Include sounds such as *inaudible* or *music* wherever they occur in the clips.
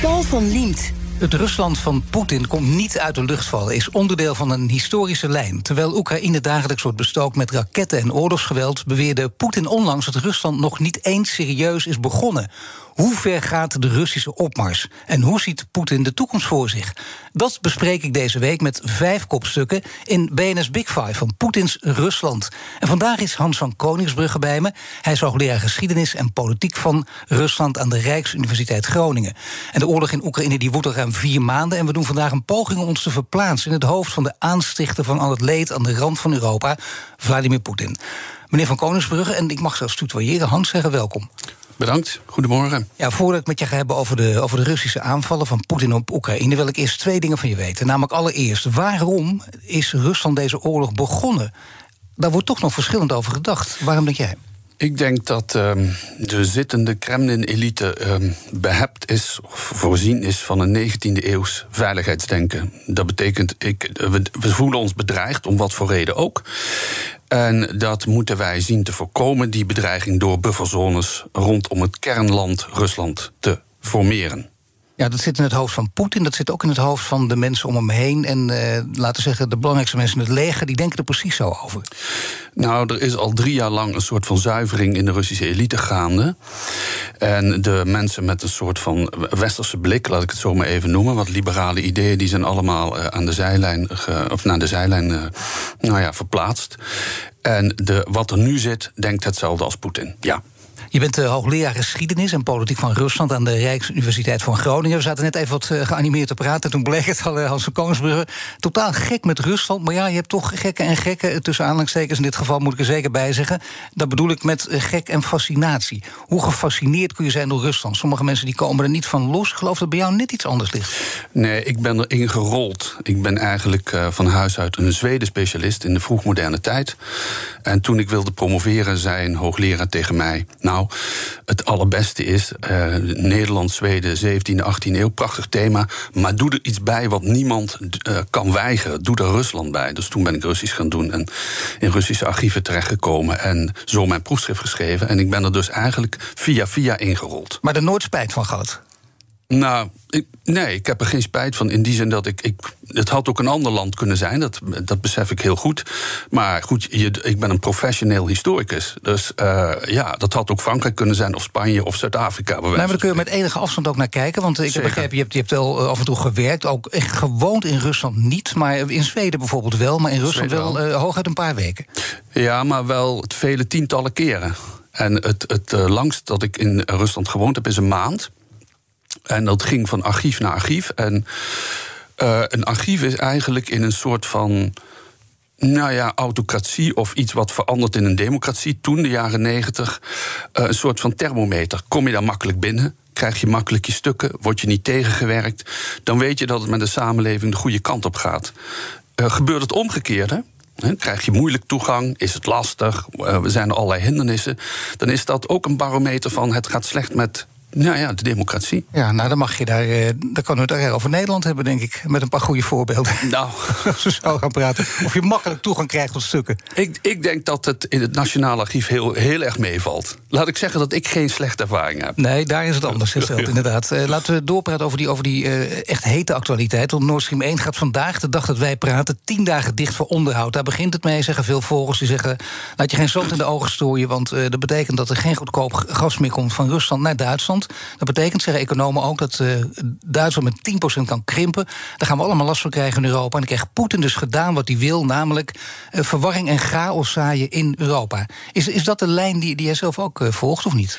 Paul van Liemt. Het Rusland van Poetin komt niet uit de lucht vallen, is onderdeel van een historische lijn. Terwijl Oekraïne dagelijks wordt bestookt met raketten en oorlogsgeweld, beweerde Poetin onlangs dat Rusland nog niet eens serieus is begonnen. Hoe ver gaat de Russische opmars? En hoe ziet Poetin de toekomst voor zich? Dat bespreek ik deze week met vijf kopstukken in BNS Big Five van Poetins Rusland. En vandaag is Hans van Koningsbrugge bij me. Hij is hoogleraar geschiedenis en politiek van Rusland aan de Rijksuniversiteit Groningen. En de oorlog in Oekraïne die woedt al ruim vier maanden. En we doen vandaag een poging om ons te verplaatsen in het hoofd van de aanstichter van al het leed aan de rand van Europa, Vladimir Poetin. Meneer van Koningsbrugge, en ik mag zelfs tutoyeren, Hans zeggen welkom. Bedankt, goedemorgen. Ja, voordat ik met je ga hebben over de, over de Russische aanvallen van Poetin op Oekraïne, wil ik eerst twee dingen van je weten. Namelijk allereerst, waarom is Rusland deze oorlog begonnen? Daar wordt toch nog verschillend over gedacht. Waarom denk jij? Ik denk dat um, de zittende Kremlin-elite um, behept is, of voorzien is van een 19e eeuws veiligheidsdenken. Dat betekent, ik, we, we voelen ons bedreigd, om wat voor reden ook. En dat moeten wij zien te voorkomen, die bedreiging, door bufferzones rondom het kernland Rusland te formeren. Ja, dat zit in het hoofd van Poetin. Dat zit ook in het hoofd van de mensen om hem heen. En uh, laten we zeggen, de belangrijkste mensen in het leger, die denken er precies zo over. Nou, er is al drie jaar lang een soort van zuivering in de Russische elite gaande. En de mensen met een soort van westerse blik, laat ik het zo maar even noemen, wat liberale ideeën, die zijn allemaal uh, aan de zijlijn, of naar de zijlijn uh, nou ja, verplaatst. En de, wat er nu zit, denkt hetzelfde als Poetin. Ja. Je bent de hoogleraar geschiedenis en politiek van Rusland aan de Rijksuniversiteit van Groningen. We zaten net even wat eh, geanimeerd te praten. Toen bleek het al, Hans van Koningsbrugge. Totaal gek met Rusland. Maar ja, je hebt toch gekken en gekken. Tussen aanhalingstekens in dit geval moet ik er zeker bij zeggen. Dat bedoel ik met eh, gek en fascinatie. Hoe gefascineerd kun je zijn door Rusland? Sommige mensen die komen er niet van los. Geloof dat bij jou net iets anders ligt. Nee, ik ben erin gerold. Ik ben eigenlijk van huis uit een Zweden-specialist in de vroegmoderne tijd. En toen ik wilde promoveren, zei een hoogleraar tegen mij. Nou, het allerbeste is uh, Nederland, Zweden, 17e, 18e eeuw. Prachtig thema. Maar doe er iets bij wat niemand uh, kan weigeren. Doe er Rusland bij. Dus toen ben ik Russisch gaan doen en in Russische archieven terechtgekomen. En zo mijn proefschrift geschreven. En ik ben er dus eigenlijk via via ingerold. Maar er nooit spijt van gehad? Nou, ik, nee, ik heb er geen spijt van. In die zin dat ik, ik. Het had ook een ander land kunnen zijn, dat, dat besef ik heel goed. Maar goed, je, ik ben een professioneel historicus. Dus uh, ja, dat had ook Frankrijk kunnen zijn, of Spanje of Zuid-Afrika. Nou, maar daar kun je met enige afstand ook naar kijken. Want ik heb begrepen, je hebt, je hebt wel eh, af en toe gewerkt. Ook echt gewoond in Rusland niet. Maar in Zweden bijvoorbeeld wel. Maar in Rusland wel, wel uh, hooguit een paar weken. Ja, maar wel vele tientallen keren. En het, het langst dat ik in Rusland gewoond heb, is een maand. En dat ging van archief naar archief. En uh, een archief is eigenlijk in een soort van. Nou ja, autocratie of iets wat verandert in een democratie. Toen, de jaren negentig, uh, een soort van thermometer. Kom je daar makkelijk binnen? Krijg je makkelijk je stukken? Word je niet tegengewerkt? Dan weet je dat het met de samenleving de goede kant op gaat. Uh, gebeurt het omgekeerde? Krijg je moeilijk toegang? Is het lastig? Uh, zijn er allerlei hindernissen? Dan is dat ook een barometer van het gaat slecht met nou ja, de democratie. Ja, nou dan mag je daar, eh, dan kan het er over Nederland hebben, denk ik. Met een paar goede voorbeelden. *laughs* Nou, als we zo gaan praten. Of je makkelijk toegang krijgt tot stukken. Ik, ik denk dat het in het Nationaal Archief heel, heel erg meevalt. Laat ik zeggen dat ik geen slechte ervaring heb. Nee, daar is het anders gesteld, *laughs* inderdaad. Uh, laten we doorpraten over die, over die uh, echt hete actualiteit. Want Nord Stream 1 gaat vandaag, de dag dat wij praten, tien dagen dicht voor onderhoud. Daar begint het mee, zeggen veel volgers. Die zeggen, laat je geen zand in de ogen strooien... want uh, dat betekent dat er geen goedkoop gas meer komt van Rusland naar Duitsland. Dat betekent, zeggen economen ook, dat uh, Duitsland met 10% kan krimpen. Daar gaan we allemaal last van krijgen in Europa. En dan krijgt Poetin dus gedaan wat hij wil, namelijk uh, verwarring en chaos zaaien in Europa. Is, is dat de lijn die, die zelf ook uh, volgt, of niet?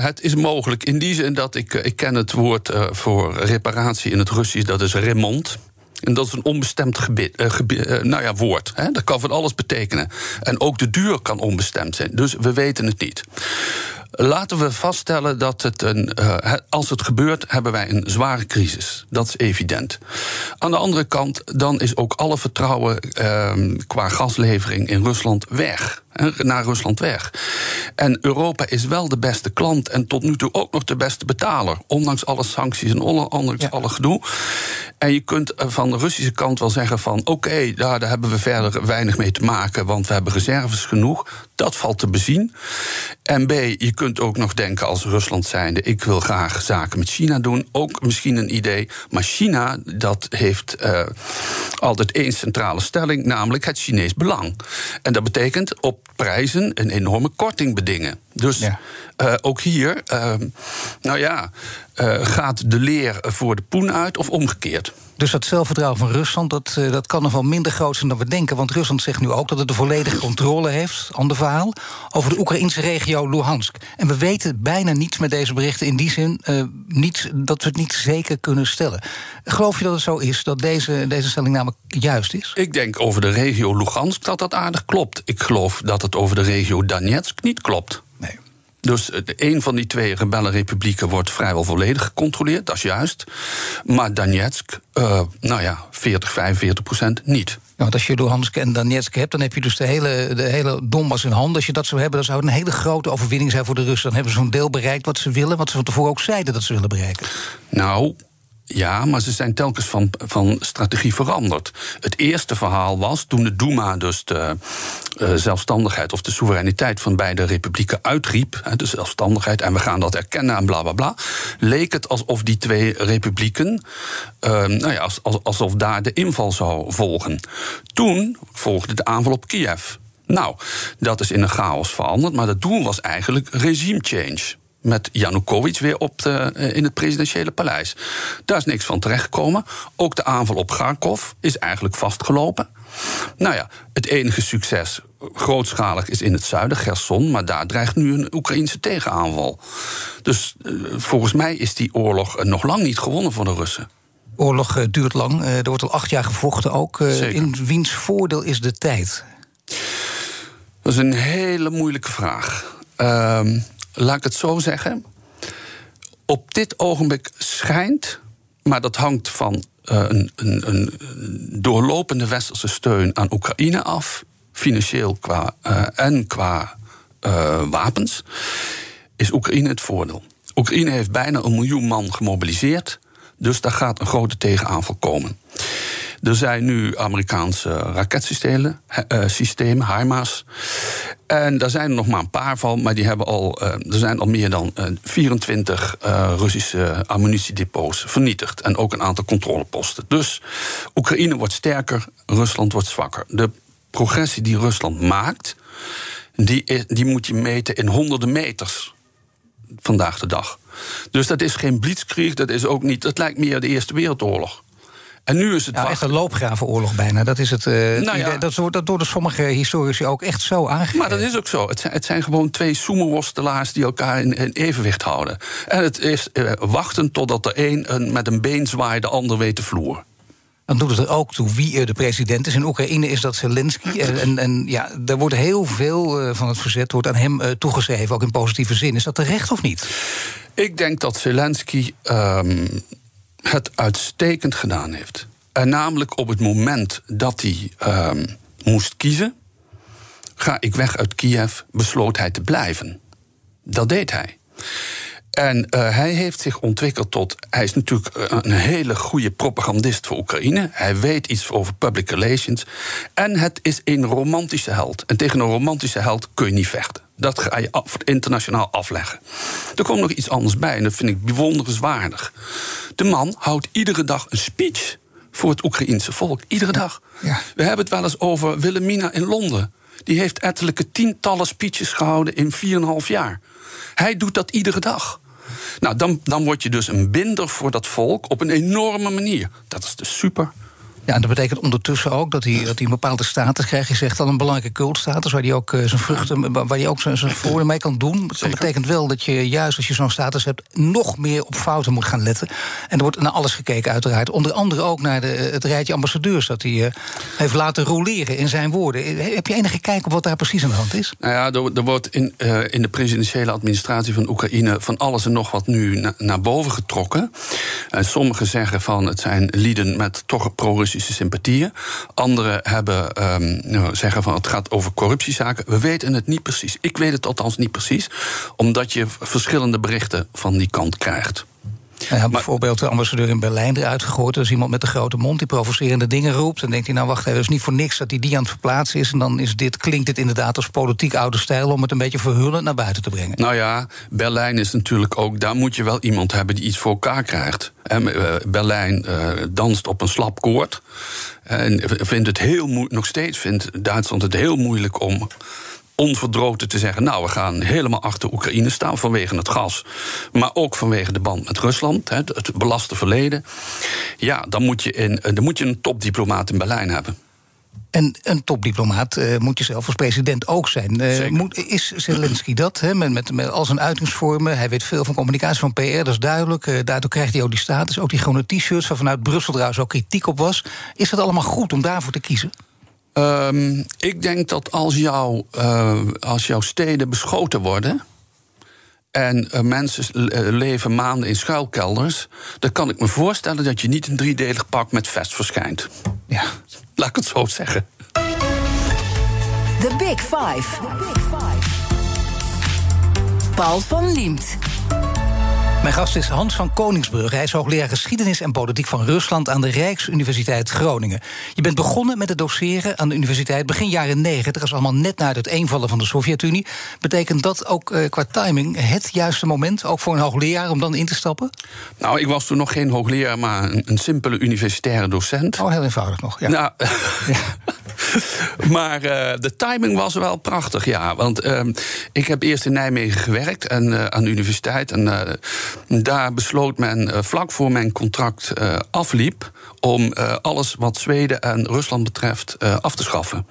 Het is mogelijk in die zin dat ik, ik ken het woord voor reparatie in het Russisch, dat is remont. En dat is een onbestemd gebit, gebi nou ja, woord. Hè? Dat kan van alles betekenen. En ook de duur kan onbestemd zijn. Dus we weten het niet. Laten we vaststellen dat het een, uh, als het gebeurt, hebben wij een zware crisis. Dat is evident. Aan de andere kant, dan is ook alle vertrouwen uh, qua gaslevering in Rusland weg naar Rusland weg. En Europa is wel de beste klant en tot nu toe ook nog de beste betaler. Ondanks alle sancties en ondanks alle gedoe. En je kunt eh, van de Russische kant wel zeggen van... oké, daar, daar hebben we verder weinig mee te maken... want we hebben reserves genoeg. Dat valt te bezien. En B, je kunt ook nog denken als Rusland zijnde... ik wil graag zaken met China doen. Ook misschien een idee. Maar China, dat heeft uh, altijd één centrale stelling... namelijk het Chinees belang. En dat betekent op prijzen een enorme korting bedingen. Dus ja. uh, ook hier, uh, nou ja, gaat de leer voor de poen uit of omgekeerd? Dus dat zelfvertrouwen van Rusland, dat, dat kan nog wel minder groot zijn dan we denken. Want Rusland zegt nu ook dat het de volledige controle heeft, ander verhaal, over de Oekraïnse regio Luhansk. En we weten bijna niets met deze berichten in die zin niet, dat we het niet zeker kunnen stellen. Geloof je dat het zo is, dat deze, deze stelling namelijk juist is? Ik denk over de regio Luhansk dat dat aardig klopt. Ik geloof dat het over de regio Donetsk niet klopt. Dus een van die twee rebellenrepublieken wordt vrijwel volledig gecontroleerd, dat is juist. Maar Donetsk, uh, nou ja, 40, 45 procent niet. Ja, want als je Luhansk en Donetsk hebt, dan heb je dus de hele, de hele Donbass in handen. Als je dat zou hebben, dan zou het een hele grote overwinning zijn voor de Russen. Dan hebben ze zo'n deel bereikt wat ze willen, wat ze van tevoren ook zeiden dat ze willen bereiken. Nou, ja, maar ze zijn telkens van, van strategie veranderd. Het eerste verhaal was toen de Duma dus de uh, zelfstandigheid of de soevereiniteit van beide republieken uitriep, de zelfstandigheid, en we gaan dat erkennen en bla bla bla, leek het alsof die twee republieken, uh, nou ja, alsof daar de inval zou volgen. Toen volgde de aanval op Kiev. Nou, dat is in een chaos veranderd, maar het doel was eigenlijk regime change met Janukovic weer op de, eh, in het presidentiële paleis. Daar is niks van terechtgekomen. Ook de aanval op Kharkov is eigenlijk vastgelopen. Nou ja, het enige succes, grootschalig, is in het zuiden, Gerson. Maar daar dreigt nu een Oekraïnse tegenaanval. Dus uh, volgens mij is die oorlog nog lang niet gewonnen voor de Russen. Oorlog duurt lang. er wordt al acht jaar gevochten ook. in wiens voordeel is de tijd? Dat is een hele moeilijke vraag. Ehm, laat ik het zo zeggen. Op dit ogenblik schijnt, maar dat hangt van uh, een, een, een, doorlopende westerse steun aan Oekraïne af, financieel qua, uh, en qua uh, wapens, is Oekraïne het voordeel. Oekraïne heeft bijna een miljoen man gemobiliseerd, dus daar gaat een grote tegenaanval komen. Er zijn nu Amerikaanse raketsystemen, uh, systemen, HIMARS. En daar zijn er nog maar een paar van, maar die hebben al, uh, er zijn al meer dan uh, 24 Russische ammunitiedepots vernietigd. En ook een aantal controleposten. Dus Oekraïne wordt sterker, Rusland wordt zwakker. De progressie die Rusland maakt, die, die moet je meten in honderden meters vandaag de dag. Dus dat is geen blitzkrieg, dat is ook niet. Dat lijkt meer de Eerste Wereldoorlog. En nu is het ja, echt een loopgravenoorlog bijna. Dat is het. Uh, nou ja. dat, wordt, dat door de sommige historici ook echt zo aangegeven. Maar dat is ook zo. Het zijn, het zijn gewoon twee sumo-worstelaars die elkaar in, in, evenwicht houden. En het is uh, wachten totdat de een, een met een been zwaait, de ander weet te vloer. Dan doet het er ook toe wie de president is. In Oekraïne is dat Zelensky. En, en ja, er wordt heel veel van het verzet wordt aan hem toegeschreven, ook in positieve zin. Is dat terecht of niet? Ik denk dat Zelensky um, het uitstekend gedaan heeft. En namelijk op het moment dat hij um, moest kiezen, ga ik weg uit Kiev, besloot hij te blijven. Dat deed hij. En uh, hij heeft zich ontwikkeld tot. Hij is natuurlijk een hele goede propagandist voor Oekraïne. Hij weet iets over public relations. En het is een romantische held. En tegen een romantische held kun je niet vechten. Dat ga je af, internationaal afleggen. Er komt nog iets anders bij en dat vind ik bewonderenswaardig. De man houdt iedere dag een speech voor het Oekraïense volk. Iedere dag. Ja. We hebben het wel eens over Wilhelmina in Londen. Die heeft ettelijke tientallen speeches gehouden in 4,5 jaar. Hij doet dat iedere dag. Nou, dan, dan word je dus een binder voor dat volk op een enorme manier. Dat is dus super. Ja, en dat betekent ondertussen ook dat hij, dat hij een bepaalde status krijgt. Je zegt al een belangrijke cultstatus, waar hij ook uh, zijn vruchten, waar hij ook zijn, zijn voordeel mee kan doen. Dat betekent wel dat je juist als je zo'n status hebt, nog meer op fouten moet gaan letten. En er wordt naar alles gekeken, uiteraard. Onder andere ook naar de, het rijtje ambassadeurs dat hij uh, heeft laten roleren in zijn woorden. Heb je enige kijk op wat daar precies aan de hand is? Nou ja, er, er wordt in, uh, in de presidentiële administratie van Oekraïne van alles en nog wat nu na, naar boven getrokken. En sommigen zeggen van het zijn lieden met toch sympathieën. Anderen hebben, um, nou, zeggen van het gaat over corruptiezaken. We weten het niet precies. Ik weet het althans niet precies, omdat je verschillende berichten van die kant krijgt. Bijvoorbeeld de ambassadeur in Berlijn eruit gegooid. Er is iemand met een grote mond die provocerende dingen roept. Dan denkt hij, nou wacht even, het is niet voor niks dat hij die aan het verplaatsen is. En dan is dit, klinkt dit inderdaad als politiek oude stijl... om het een beetje verhullend naar buiten te brengen. Nou ja, Berlijn is natuurlijk ook... daar moet je wel iemand hebben die iets voor elkaar krijgt. En, uh, Berlijn uh, danst op een slap koord. En vindt het heel moeilijk, nog steeds vindt Duitsland het heel moeilijk om onverdroten te zeggen: Nou, we gaan helemaal achter Oekraïne staan vanwege het gas, maar ook vanwege de band met Rusland, het belaste verleden. Ja, dan moet je, in, dan moet je een topdiplomaat in Berlijn hebben. En een topdiplomaat uh, moet je zelf als president ook zijn. Uh, moet, is Zelensky dat? He, met, met, met al zijn uitingsvormen. Hij weet veel van communicatie, van PR, dat is duidelijk. Uh, daardoor krijgt hij ook die status. Ook die groene t-shirts, waar vanuit Brussel trouwens ook kritiek op was. Is het allemaal goed om daarvoor te kiezen? Um, ik denk dat als, jou, uh, als jouw steden beschoten worden. En uh, mensen leven maanden in schuilkelders. dan kan ik me voorstellen dat je niet een driedelig pak met vest verschijnt. Ja, laat ik het zo zeggen. The Big Five. The Big Five. Paul van Liemt. Mijn gast is Hans van Koningsbrug. Hij is hoogleraar geschiedenis en politiek van Rusland aan de Rijksuniversiteit Groningen. Je bent begonnen met het doseren aan de universiteit begin jaren 90. Dat is allemaal net na het eenvallen van de Sovjet-Unie. Betekent dat ook uh, qua timing het juiste moment, ook voor een hoogleraar, om dan in te stappen? Nou, ik was toen nog geen hoogleraar, maar een, een simpele universitaire docent. Oh, heel eenvoudig nog. Ja. Nou, *laughs* ja. *laughs* maar uh, de timing was wel prachtig, ja. Want uh, ik heb eerst in Nijmegen gewerkt en, uh, aan de universiteit. En daar besloot men vlak voor mijn contract afliep om alles wat Zweden en Rusland betreft af te schaffen.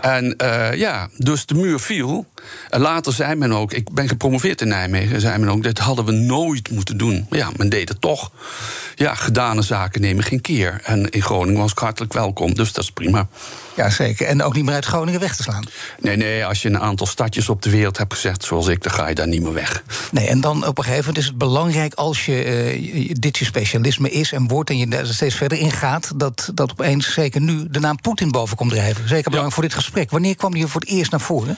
En uh, ja, dus de muur viel. En later zei men ook, ik ben gepromoveerd in Nijmegen, zei men ook, dit hadden we nooit moeten doen. Maar ja, men deed het toch. Ja, gedane zaken nemen geen keer. En in Groningen was ik hartelijk welkom, dus dat is prima. Ja, zeker. En ook niet meer uit Groningen weg te slaan. Nee, nee, als je een aantal stadjes op de wereld hebt gezet, zoals ik, dan ga je daar niet meer weg. Nee, en dan op een gegeven moment is het belangrijk als je uh, dit je specialisme is en wordt en je steeds verder in gaat, dat, dat opeens zeker nu de naam Poetin boven komt drijven. Zeker belangrijk ja. voor dit gesprek. Wanneer kwam die voor het eerst naar voren?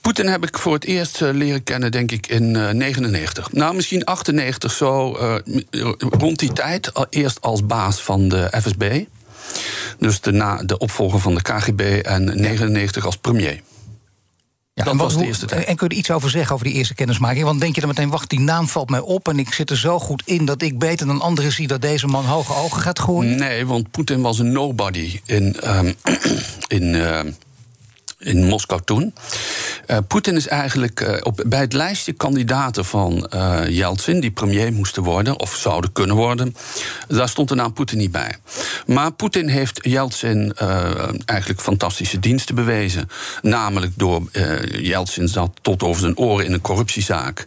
Poetin heb ik voor het eerst uh, leren kennen, denk ik, in uh, 99. Nou, misschien 98 zo, uh, rond die tijd. Eerst als baas van de FSB. Dus de, na, de opvolger van de KGB en 99 als premier. Ja, dat was de eerste tijd. En kun je er iets over zeggen over die eerste kennismaking? Want denk je dan meteen, wacht, die naam valt mij op... en ik zit er zo goed in dat ik beter dan anderen zie... dat deze man hoge ogen gaat gooien? Nee, want Poetin was een nobody in... Um, *clears throat* in uh, in Moskou toen. Uh, Poetin is eigenlijk uh, op, bij het lijstje kandidaten van uh, Yeltsin, die premier moesten worden, of zouden kunnen worden, daar stond de naam Poetin niet bij. Maar Poetin heeft Yeltsin eigenlijk fantastische diensten bewezen. Namelijk door Yeltsin zat tot over zijn oren in een corruptiezaak.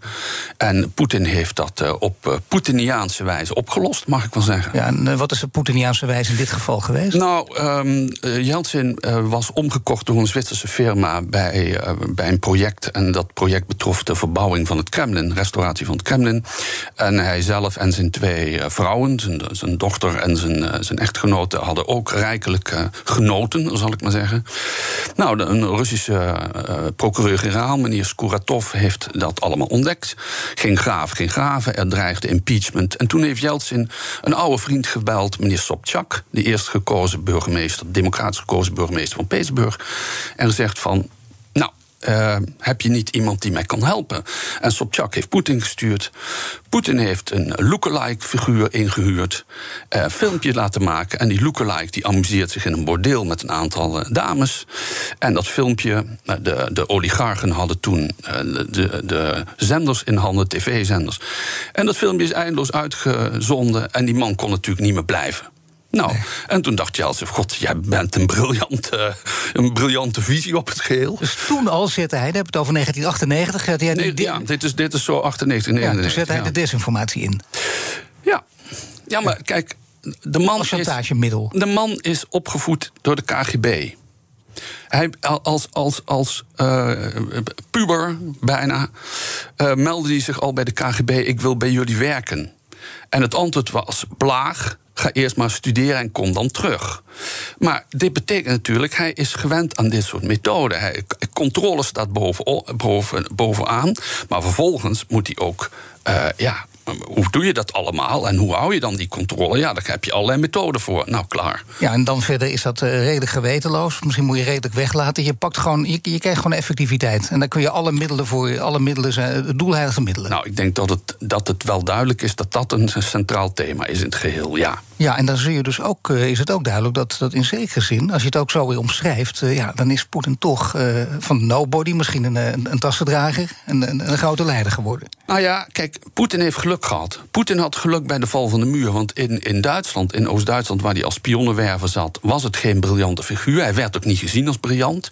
En Poetin heeft dat op Poetiniaanse wijze opgelost, mag ik wel zeggen. Ja, en wat is de Poetiniaanse wijze in dit geval geweest? Nou, um, Yeltsin was omgekocht door een Zwitserse firma bij, uh, bij een project. En dat project betrof de verbouwing van het Kremlin, restauratie van het Kremlin. En hij zelf en zijn twee uh, vrouwen, zijn, dochter en zijn, uh, zijn echtgenote, hadden ook rijkelijk genoten, zal ik maar zeggen. Nou, een Russische procureur-generaal, meneer Skuratov, heeft dat allemaal ontdekt. Geen graven, geen graven. Er dreigde impeachment. En toen heeft Yeltsin een oude vriend gebeld, meneer Sobchak, de eerst gekozen burgemeester, democratisch gekozen burgemeester van Petersburg. En gezegd van. Nou, uh, heb je niet iemand die mij kan helpen? En Sobchak heeft Poetin gestuurd. Poetin heeft een lookalike figuur ingehuurd. Uh, filmpje laten maken. En die lookalike die amuseert zich in een bordeel met een aantal uh, dames. En dat filmpje, de, de oligarchen hadden toen de, de zenders in handen, tv-zenders. En dat filmpje is eindeloos uitgezonden. En die man kon natuurlijk niet meer blijven. Nou, en toen dacht Jeltsin, god, jij bent een briljante, een briljante visie op het geheel. Dus toen al zette hij, dan heb het over 1998... Had hij nee, die- ja, dit is, dit is zo 98, ja, 99. toen zette hij ja. de desinformatie in. Ja. ja, maar kijk, de man, Als is, de man is opgevoed door de KGB. Hij, als als, als eh, puber bijna eh, meldde hij zich al bij de KGB: Ik wil bij jullie werken. En het antwoord was: Blaag, ga eerst maar studeren en kom dan terug. Maar dit betekent natuurlijk, hij is gewend aan dit soort methoden. Hij, controle staat boven, boven, bovenaan, maar vervolgens moet hij ook. eh, ja, hoe doe je dat allemaal en hoe hou je dan die controle? Ja, daar heb je allerlei methoden voor. Nou, klaar. Ja, en dan verder is dat eh, redelijk gewetenloos. Misschien moet je redelijk weglaten. Je pakt gewoon, je, je krijgt gewoon effectiviteit. En dan kun je alle middelen voor, alle middelen zijn, het doelheilige middelen. Nou, ik denk dat het, dat het wel duidelijk is dat dat een centraal thema is in het geheel, ja. Ja, en dan zie je dus ook, eh, is het ook duidelijk dat, dat in zekere zin, als je het ook zo weer omschrijft, eh, ja, dan is Poetin toch eh, van nobody misschien een, een, een tassendrager, een, een, een grote leider geworden. Nou ja, kijk, Poetin heeft geluk gehad. Poetin had geluk bij de val van de muur. Want in, in Duitsland, in Oost-Duitsland, waar hij als spionnenwerver zat, was het geen briljante figuur. Hij werd ook niet gezien als briljant.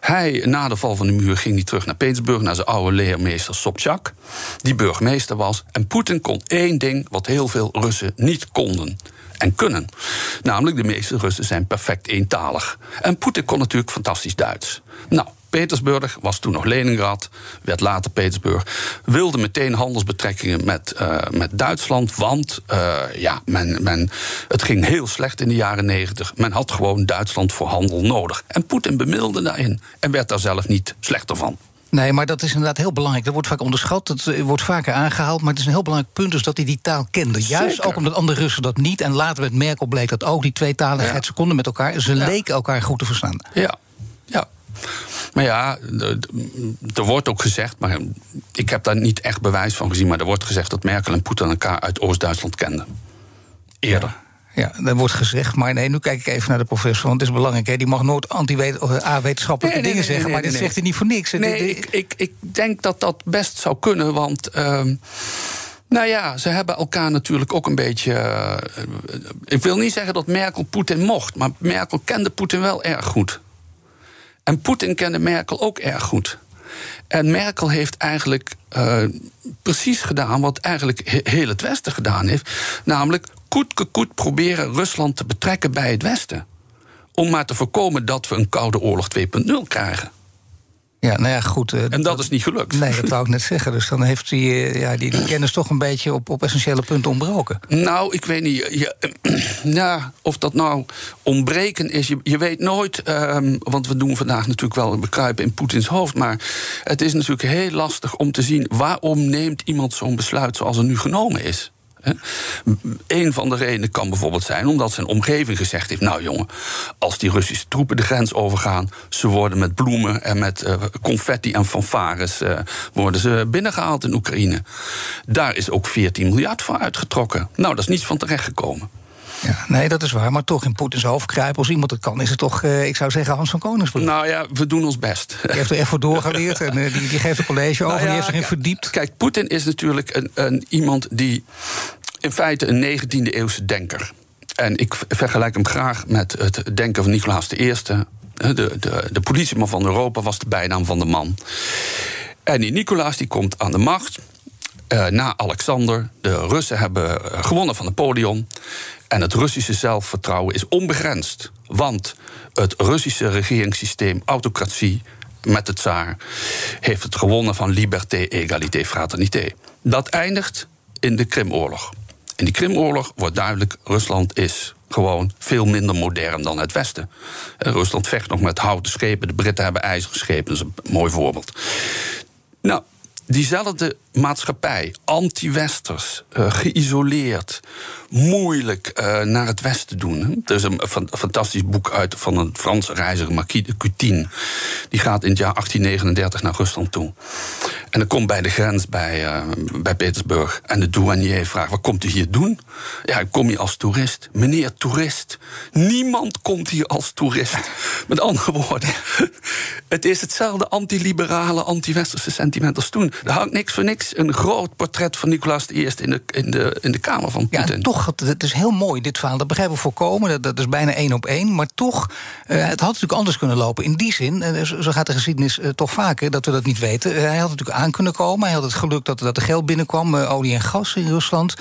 Hij, na de val van de muur, ging hij terug naar Petersburg, naar zijn oude leermeester Sobchak, die burgemeester was. En Poetin kon één ding wat heel veel Russen niet konden en kunnen. Namelijk, de meeste Russen zijn perfect eentalig. En Poetin kon natuurlijk fantastisch Duits. Nou, Petersburg was toen nog Leningrad, werd later Petersburg. Wilde meteen handelsbetrekkingen met, eh, met Duitsland. Want eh, ja, men, men, het ging heel slecht in de jaren negentig. Men had gewoon Duitsland voor handel nodig. En Poetin bemiddelde daarin en werd daar zelf niet slechter van. Nee, maar dat is inderdaad heel belangrijk. Dat wordt vaak onderschat, dat eh, wordt vaker aangehaald. Maar het is een heel belangrijk punt dus dat hij die taal kende. Juist Zeker. ook omdat andere Russen dat niet. En later met Merkel bleek dat ook. Die tweetaligheid, Ja. ze konden met elkaar. Ze Ja. leken elkaar goed te verstaan. Ja, ja. Maar ja, er wordt ook gezegd, maar ik heb daar niet echt bewijs van gezien, maar er wordt gezegd dat Merkel en Poetin elkaar uit Oost-Duitsland kenden. Eerder. Ja, dat wordt gezegd. Maar nee, nu kijk ik even naar de professor. Want het is belangrijk. Hè. Die mag nooit anti-wetenschappelijke Nee, nee, dingen nee, zeggen. maar dit zegt hij niet voor niks. Nee, ik, ik, ik denk dat dat best zou kunnen, want. ehm, nou ja, ze hebben elkaar natuurlijk ook een beetje. eh, ik wil niet zeggen dat Merkel Poetin mocht, maar Merkel kende Poetin wel erg goed. En Poetin kende Merkel ook erg goed. En Merkel heeft eigenlijk eh, precies gedaan wat eigenlijk he- heel het Westen gedaan heeft. Namelijk koet koet proberen Rusland te betrekken bij het Westen. Om maar te voorkomen dat we een Koude Oorlog 2.0 krijgen. Ja, nou ja, goed. eh, En dat is niet gelukt. Nee, dat wou ik net zeggen. Dus dan heeft hij eh, ja, die, die kennis toch een beetje op, op essentiële punten ontbroken. Nou, ik weet niet. *clears throat* Ja, of dat nou ontbreken is. Je, je weet nooit. ehm, want we doen vandaag natuurlijk wel bekruipen in Poetins hoofd. Maar het is natuurlijk heel lastig om te zien. waarom neemt iemand zo'n besluit zoals er nu genomen is. Een van de redenen kan bijvoorbeeld zijn omdat zijn omgeving gezegd heeft: Nou jongen, als die Russische troepen de grens overgaan, ze worden met bloemen en met eh, confetti en fanfares eh, worden ze binnengehaald in Oekraïne. Daar is ook 14 miljard voor uitgetrokken. Nou, dat is niets van terechtgekomen. Ja, nee, dat is waar. Maar toch in Poetins hoofd kruipen. Als iemand het kan, is het toch, eh, ik zou zeggen, Hans van Koningsbrug. Nou ja, we doen ons best. Die heeft er echt voor doorgeleerd. *laughs* En die, die geeft een college over. Nou die heeft zich in verdiept. Kijk, Poetin is natuurlijk een, een, iemand die in feite een 19e eeuwse denker. En ik vergelijk hem graag met het denken van Nicolaas I. De, de, de politieman van Europa was de bijnaam van de man. En die Nicolaas die komt aan de macht. Eh, na Alexander. De Russen hebben eh, gewonnen van Napoleon. En het Russische zelfvertrouwen is onbegrensd. Want het Russische regeringssysteem, autocratie met de tsaar, heeft het gewonnen van liberté, égalité, fraternité. Dat eindigt in de Krimoorlog. In die Krimoorlog wordt duidelijk: Rusland is gewoon veel minder modern dan het Westen. Eh, Rusland vecht nog met houten schepen. De Britten hebben ijzeren schepen. Dat is een mooi voorbeeld. Nou, diezelfde maatschappij, anti-westers, eh, geïsoleerd, moeilijk eh, naar het westen doen. Er is een fan- fantastisch boek uit van een Franse reiziger, Marquis de Coutinho. Die gaat in het jaar 1839 naar Rusland toe. En dan komt bij de grens bij, eh, bij Petersburg. En de douanier vraagt: Wat komt u hier doen? Ja, ik kom hier als toerist. Meneer toerist. Niemand komt hier als toerist. Met andere woorden, *laughs* het is hetzelfde anti-liberale, anti-westerse sentiment als toen. Er hangt niks voor niks een groot portret van Nicolaas I in de, in de, in de kamer van Poetin. Ja, toch, het, is heel mooi dit verhaal. Dat begrijpen we voorkomen. Dat, dat is bijna één op één. Maar toch, eh, het had natuurlijk anders kunnen lopen. In die zin, eh, zo gaat de geschiedenis eh, toch vaker dat we dat niet weten. Hij had natuurlijk aan kunnen komen. Hij had het geluk dat, dat er geld binnenkwam, olie en gas in Rusland.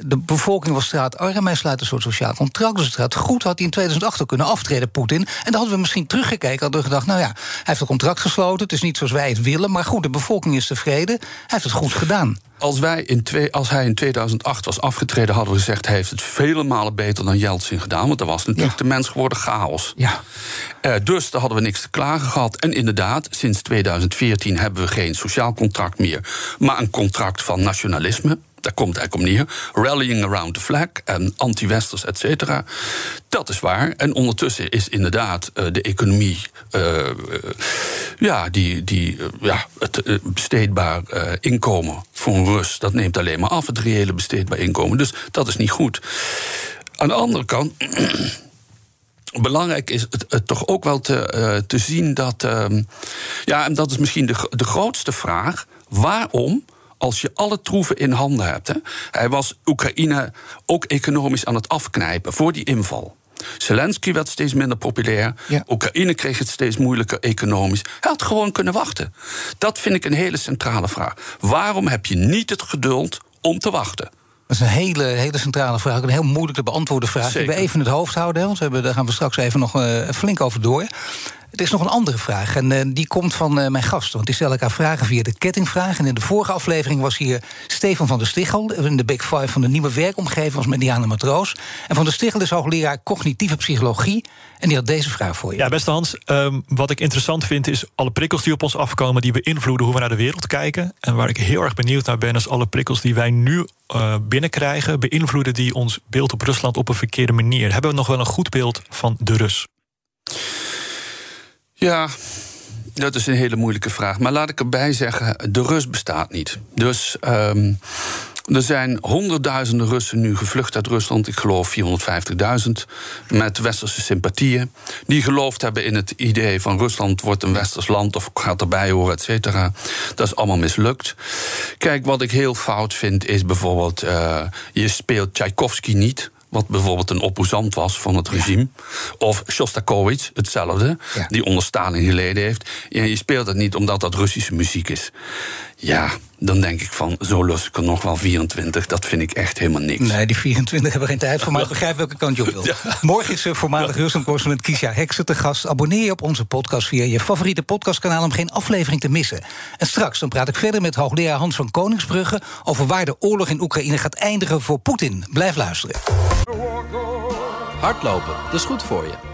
De bevolking was straatarm. Hij sluit een soort sociaal contract. Dus het gaat goed. Had hij in 2008 ook kunnen aftreden, Poetin. En dan hadden we misschien teruggekeken. Hadden we gedacht, nou ja, hij heeft een contract gesloten. Het is niet zoals wij het willen. Maar goed, de bevolking is tevreden. Hij heeft het goed gedaan. Als, wij in twee, als hij in 2008 was afgetreden, hadden we gezegd: hij heeft het vele malen beter dan Yeltsin gedaan. Want er was natuurlijk Ja. de mens geworden chaos. Ja. Eh, dus daar hadden we niks te klagen gehad. En inderdaad, sinds 2014 hebben we geen sociaal contract meer, maar een contract van nationalisme. Daar komt eigenlijk om neer. Rallying around the flag en anti-westers, et cetera. Dat is waar. En ondertussen is inderdaad eh, de economie. eh, eh, ja, die, die, ja, het besteedbaar inkomen voor een Rus. dat neemt alleen maar af, het reële besteedbaar inkomen. Dus dat is niet goed. Aan de andere kant. *clears throat* Belangrijk is het, het toch ook wel te, te zien dat. ehm, ja, en dat is misschien de, de grootste vraag. Waarom, als je alle troeven in handen hebt. Hè, hij was Oekraïne ook economisch aan het afknijpen voor die inval. Zelensky werd steeds minder populair. Ja. Oekraïne kreeg het steeds moeilijker economisch. Hij had gewoon kunnen wachten. Dat vind ik een hele centrale vraag. Waarom heb je niet het geduld om te wachten? Dat is een hele, hele centrale vraag. Een heel moeilijk te beantwoorden vraag. Die we even in het hoofd houden. Want we hebben, daar gaan we straks even nog eh, flink over door. Er is nog een andere vraag. En eh, die komt van eh, mijn gasten. Want die stellen elkaar vragen via de kettingvraag. En in de vorige aflevering was hier Stefan van der Stichel. In de Big Five van de nieuwe werkomgeving. Was met Diana Matroos. En van der Stichel is hoogleraar cognitieve psychologie. En die had deze vraag voor je. Ja, beste Hans, ehm, wat ik interessant vind is alle prikkels die op ons afkomen, die beïnvloeden hoe we naar de wereld kijken. En waar ik heel erg benieuwd naar ben, is alle prikkels die wij nu eh, binnenkrijgen, beïnvloeden die ons beeld op Rusland op een verkeerde manier. Hebben we nog wel een goed beeld van de Rus? Ja, dat is een hele moeilijke vraag. Maar laat ik erbij zeggen, de Rus bestaat niet. Dus ehm, er zijn honderdduizenden Russen nu gevlucht uit Rusland. Ik geloof 450.000 met westerse sympathieën. Die geloofd hebben in het idee van Rusland wordt een westers land... of gaat erbij horen, et cetera. Dat is allemaal mislukt. Kijk, wat ik heel fout vind is bijvoorbeeld... eh, je speelt Tchaikovsky niet wat bijvoorbeeld een opposant was van het regime. Of Shostakovich, hetzelfde, Ja. die onder Stalin geleden heeft. Je speelt het niet omdat dat Russische muziek is. Ja, dan denk ik van, zo lust ik er nog wel 24. Dat vind ik echt helemaal niks. Nee, die 24 hebben we geen tijd voor, maar ik begrijp welke kant je op wil. *laughs* Morgen is eh, voormalig Rusland-correspondent Kisha Heksen te gast. Abonneer je op onze podcast via je favoriete podcastkanaal... om geen aflevering te missen. En straks dan praat ik verder met hoogleraar Hans van Koningsbrugge... over waar de oorlog in Oekraïne gaat eindigen voor Poetin. Blijf luisteren. Hardlopen, dat is goed voor je.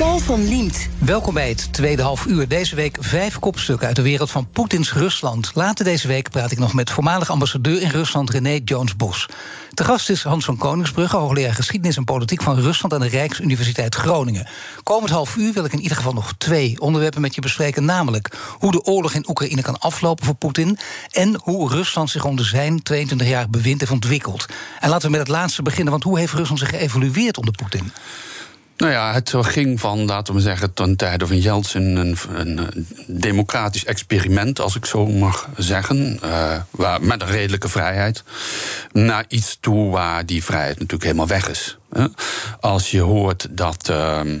Paul van Liemt. Welkom bij het tweede half uur. Deze week vijf kopstukken uit de wereld van Poetins Rusland. Later deze week praat ik nog met voormalig ambassadeur in Rusland René Jones-Bos. Te gast is Hans van Koningsbrugge, hoogleraar geschiedenis en politiek van Rusland aan de Rijksuniversiteit Groningen. Komend half uur wil ik in ieder geval nog twee onderwerpen met je bespreken. Namelijk hoe de oorlog in Oekraïne kan aflopen voor Poetin. En hoe Rusland zich onder zijn 22-jarig bewind heeft ontwikkeld. En laten we met het laatste beginnen, want hoe heeft Rusland zich geëvolueerd onder Poetin? Nou ja, het ging van, laten we zeggen, ten tijde van Yeltsin... een, een, democratisch experiment, als ik zo mag zeggen... eh, waar, met een redelijke vrijheid... naar iets toe waar die vrijheid natuurlijk helemaal weg is. Hè. Als je hoort dat... ehm,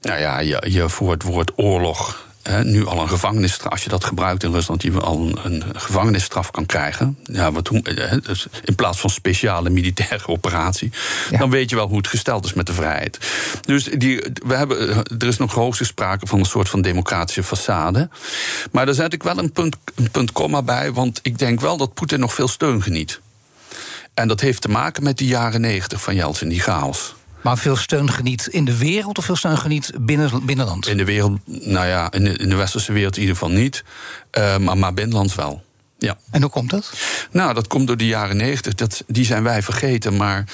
nou ja, je, je voor het woord oorlog nu al een gevangenisstraf. Als je dat gebruikt in Rusland, je al een, een gevangenisstraf kan krijgen. Ja, wat, hoe- hè, dus in plaats van speciale militaire *laughs* operatie. Ja. Dan weet je wel hoe het gesteld is met de vrijheid. Dus die, we hebben, er is nog hoogste sprake van een soort van democratische façade. Maar daar zet ik wel een punt, een punt komma bij. Want ik denk wel dat Poetin nog veel steun geniet. En dat heeft te maken met die jaren negentig van Yeltsin, die chaos. Maar veel steun geniet in de wereld of veel steun geniet binnen, binnenland? In de wereld, nou ja, in de, in de westerse wereld in ieder geval niet. eh, maar, maar binnenlands wel. Ja. En hoe komt dat? Nou, dat komt door de jaren negentig. Dat, die zijn wij vergeten. Maar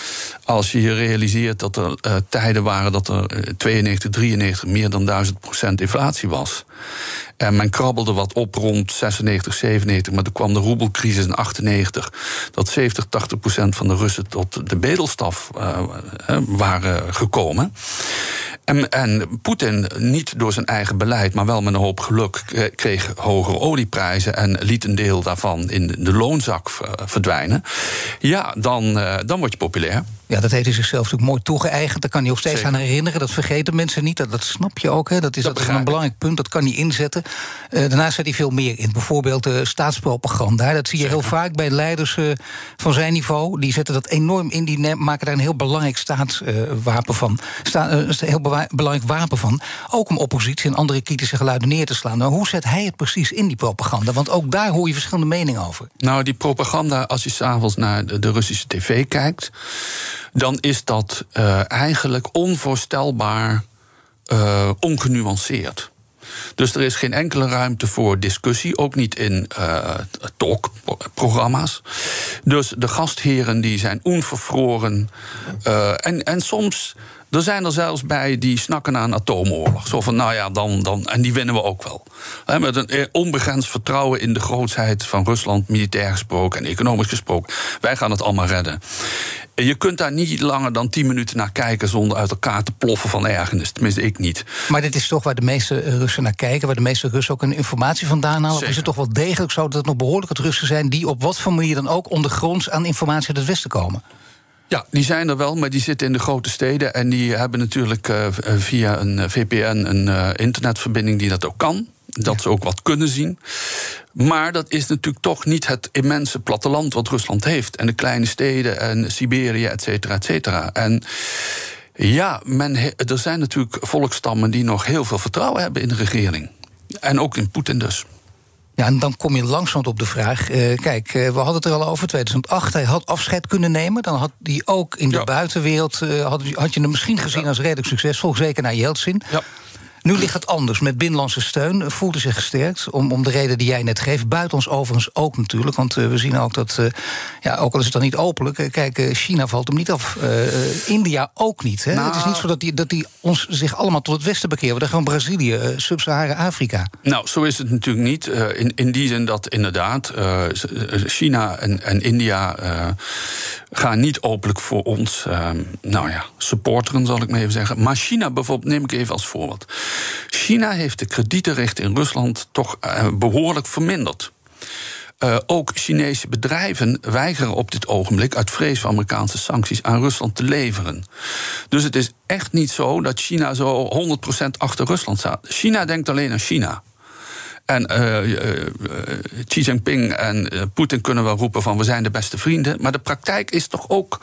als je je realiseert dat er eh, tijden waren dat er eh, 92, 93 meer dan 1000 procent inflatie was. En men krabbelde wat op rond 96, 97. Maar toen kwam de roebelcrisis in 98. Dat 70, 80 procent van de Russen tot de bedelstaf eh, eh, waren gekomen. En, en Poetin, niet door zijn eigen beleid, maar wel met een hoop geluk, kreeg hogere olieprijzen en liet een deel daarvan in de loonzak eh, verdwijnen. Ja, dan, dan word je populair. Ja, dat heeft hij zichzelf natuurlijk mooi toegeëigend. Daar kan hij ook steeds Zeker. aan herinneren. Dat vergeten mensen niet. Dat, dat snap je ook. Hè. Dat is, dat is een belangrijk punt. Dat kan hij inzetten. Eh, daarnaast zet hij veel meer in. Bijvoorbeeld de staatspropaganda. Dat zie je heel vaak bij leiders eh, van zijn niveau. Die zetten dat enorm in. Die maken daar een heel belangrijk staatswapen van. Sta, eh, een heel belangrijk wapen van. Ook om oppositie en andere kritische geluiden neer te slaan. Maar hoe zet hij het precies in, die propaganda? Want ook daar hoor je verschillende meningen over. Nou, die propaganda, als je s'avonds naar de, de Russische tv kijkt, dan is dat eh, eigenlijk onvoorstelbaar eh, ongenuanceerd. Dus er is geen enkele ruimte voor discussie, ook niet in eh talkprogramma's. Dus de gastheren die zijn onvervroren. en, en soms, er zijn er zelfs bij die snakken naar een atoomoorlog. Zo van, nou ja, dan, dan, en die winnen we ook wel. Met een eh, onbegrensd vertrouwen in de grootsheid van Rusland, militair gesproken en economisch gesproken. Wij gaan het allemaal redden. En Je kunt daar niet langer dan tien minuten naar kijken zonder uit elkaar te ploffen van ergernis. Tenminste, ik niet. Maar dit is toch waar de meeste eh, Russen naar kijken, waar de meeste Russen ook hun informatie vandaan halen. Of is het toch wel degelijk zo dat het nog behoorlijk wat Russen zijn die op wat voor manier dan ook ondergronds aan informatie uit het Westen komen? Ja, die zijn er wel, maar die zitten in de grote steden. En die hebben natuurlijk eh, via een eh, VPN een eh, internetverbinding die dat ook kan. Dat ze ook wat kunnen zien. Maar dat is natuurlijk toch niet het immense platteland wat Rusland heeft. En de kleine steden en Siberië, et cetera, et cetera. En ja, men er zijn natuurlijk volkstammen die nog heel veel vertrouwen hebben in de regering. En ook in Poetin dus. Ja, en dan kom je langzaam op de vraag. eh, kijk, eh, we hadden het er al over. 2008, hij had afscheid kunnen nemen. Dan had hij ook in de Ja. buitenwereld. eh, had, had je hem misschien gezien als redelijk succesvol. Zeker naar Yeltsin. Ja. Nu ligt het anders. Met binnenlandse steun hij zich gesterkt. Om, om de reden die jij net geeft. Buitenlands overigens ook natuurlijk. Want eh, we zien ook dat, eh, ja, ook al is het dan niet openlijk... eh, kijk, China valt hem niet af. India ook niet. Hè? Nou. Het is niet zo dat die, dat die ons zich allemaal tot het westen bekeren. We gaan Brazilië, eh, Sub-Sahara-Afrika. Nou, zo is het natuurlijk niet. In, in die zin dat inderdaad China en, en India gaan niet openlijk voor ons, nou ja, supporteren zal ik maar even zeggen. Maar China bijvoorbeeld, neem ik even als voorbeeld. China heeft de kredietenrecht in Rusland toch eh, behoorlijk verminderd. Eh, ook Chinese bedrijven weigeren op dit ogenblik uit vrees voor Amerikaanse sancties aan Rusland te leveren. Dus het is echt niet zo dat China zo 100% achter Rusland staat. China denkt alleen aan China. En eh, eh, eh, Xi Jinping en Poetin kunnen wel roepen van we zijn de beste vrienden. Maar de praktijk is toch ook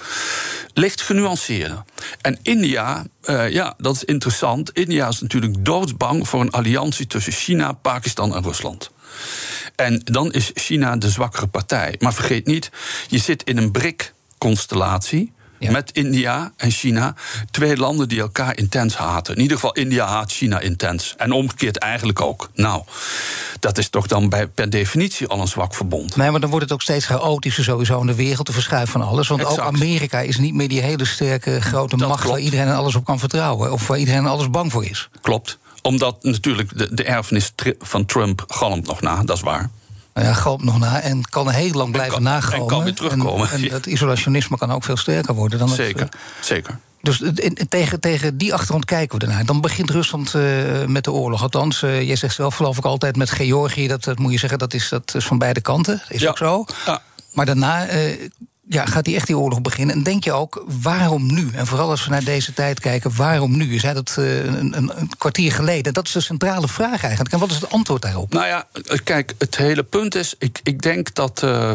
licht genuanceerder. En India, ja, dat is interessant. India is natuurlijk doodsbang voor een alliantie tussen China, Pakistan en Rusland. En dan is China de zwakkere partij. Maar vergeet niet, je zit in een BRIC-constellatie. Ja. Met India en China. Twee landen die elkaar intens haten. In ieder geval, India haat China intens. En omgekeerd eigenlijk ook. Nou, dat is toch dan bij, per definitie al een zwak verbond. Nee, maar dan wordt het ook steeds chaotischer sowieso in de wereld, te verschuiven van alles. Want ook. Amerika is niet meer die hele sterke grote Dat macht waar iedereen en alles op kan vertrouwen. Of waar iedereen en alles bang voor is. Klopt. Omdat natuurlijk de, de erfenis van Trump galmt nog na, dat is waar. Nou ja, galmt nog na en kan heel lang blijven kan- en nagalmen. kan weer terugkomen. En, *laughs* en dat isolationisme kan ook veel sterker worden dan het, Zeker, eh, zeker. Dus het- in- tegen, tegen die achtergrond kijken we ernaar. Dan begint Rusland eh, met de oorlog. Althans, eh, jij zegt zelf geloof ik altijd met Georgië. Dat, dat moet je zeggen, dat is, dat is van beide kanten. Is Ja. ook zo. Ja. Maar daarna, ja, gaat hij echt die oorlog beginnen? En denk je ook, waarom nu? En vooral als we naar deze tijd kijken, waarom nu? Je zei dat uh, een, een, een, kwartier geleden. Dat is de centrale vraag eigenlijk. En wat is het antwoord daarop? Nou ja, kijk, het hele punt is... ik, ik denk dat uh,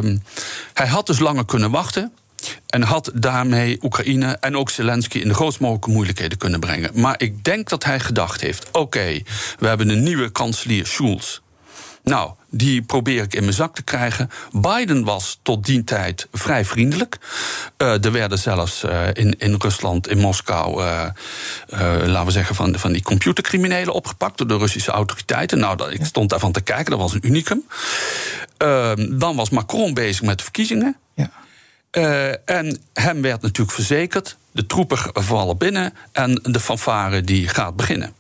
hij had dus langer kunnen wachten... En had daarmee Oekraïne en ook Zelensky in de grootst mogelijke moeilijkheden kunnen brengen. Maar ik denk dat hij gedacht heeft: oké, we hebben een nieuwe kanselier Schulz. Nou, die probeer ik in mijn zak te krijgen. Biden was tot die tijd vrij vriendelijk. Uh, er werden zelfs uh, in, in Rusland, in Moskou, uh, laten we zeggen, van, van die computercriminelen opgepakt door de Russische autoriteiten. Nou, dat, ik stond daarvan te kijken, dat was een unicum. Ehm, dan was Macron bezig met de verkiezingen. Ja. en hem werd natuurlijk verzekerd: de troepen vallen binnen en de fanfare die gaat beginnen.